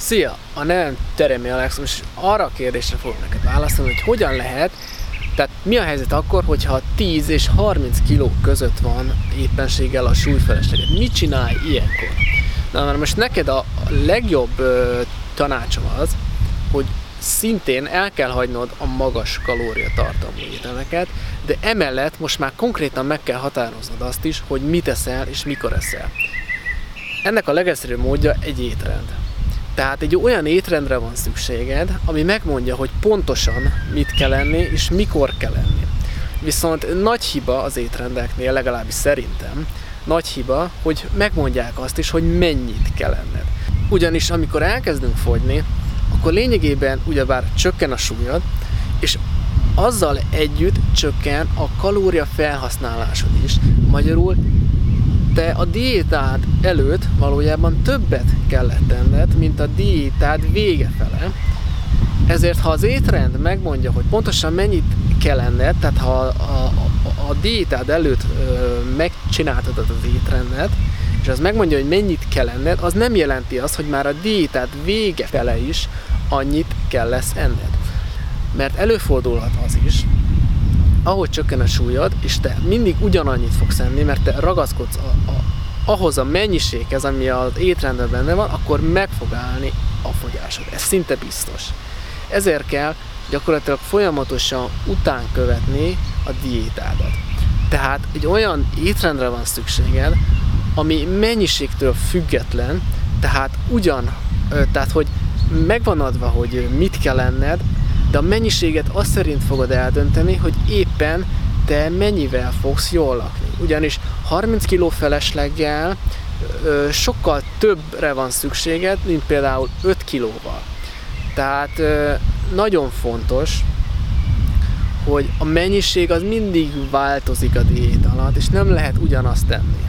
Szia! A nevem Teremi Alex, és arra a kérdésre fogok neked válaszolni, hogy hogyan lehet, tehát mi a helyzet akkor, hogyha 10 és 30 kg között van éppenséggel a súlyfelesleget? Mit csinálj ilyenkor? Na, mert most neked a legjobb ö, tanácsom az, hogy szintén el kell hagynod a magas kalóriatartalmú ételeket, de emellett most már konkrétan meg kell határoznod azt is, hogy mit eszel és mikor eszel. Ennek a legegyszerűbb módja egy étrend. Tehát egy olyan étrendre van szükséged, ami megmondja, hogy pontosan mit kell enni és mikor kell enni. Viszont nagy hiba az étrendeknél, legalábbis szerintem, nagy hiba, hogy megmondják azt is, hogy mennyit kell enned. Ugyanis amikor elkezdünk fogyni, akkor lényegében ugyebár csökken a súlyod, és azzal együtt csökken a kalória felhasználásod is. Magyarul te a diétád előtt valójában többet kellett tenned, mint a diétád vége fele. Ezért, ha az étrend megmondja, hogy pontosan mennyit kell enned, tehát ha a, a, a diétád előtt ö, megcsináltad az étrendet, és az megmondja, hogy mennyit kell enned, az nem jelenti azt, hogy már a diétád vége fele is annyit kell lesz enned. Mert előfordulhat az is, ahogy csökken a súlyod, és te mindig ugyanannyit fogsz enni, mert te ragaszkodsz a, a, ahhoz a mennyiséghez, ami az étrendben benne van, akkor meg fog állni a fogyásod. Ez szinte biztos. Ezért kell gyakorlatilag folyamatosan után követni a diétádat. Tehát egy olyan étrendre van szükséged, ami mennyiségtől független, tehát ugyan, tehát hogy megvan adva, hogy mit kell enned, de a mennyiséget azt szerint fogod eldönteni, hogy éppen te mennyivel fogsz jól lakni. Ugyanis 30 kg felesleggel ö, sokkal többre van szükséged, mint például 5 kilóval. Tehát ö, nagyon fontos, hogy a mennyiség az mindig változik a diét alatt, és nem lehet ugyanazt tenni.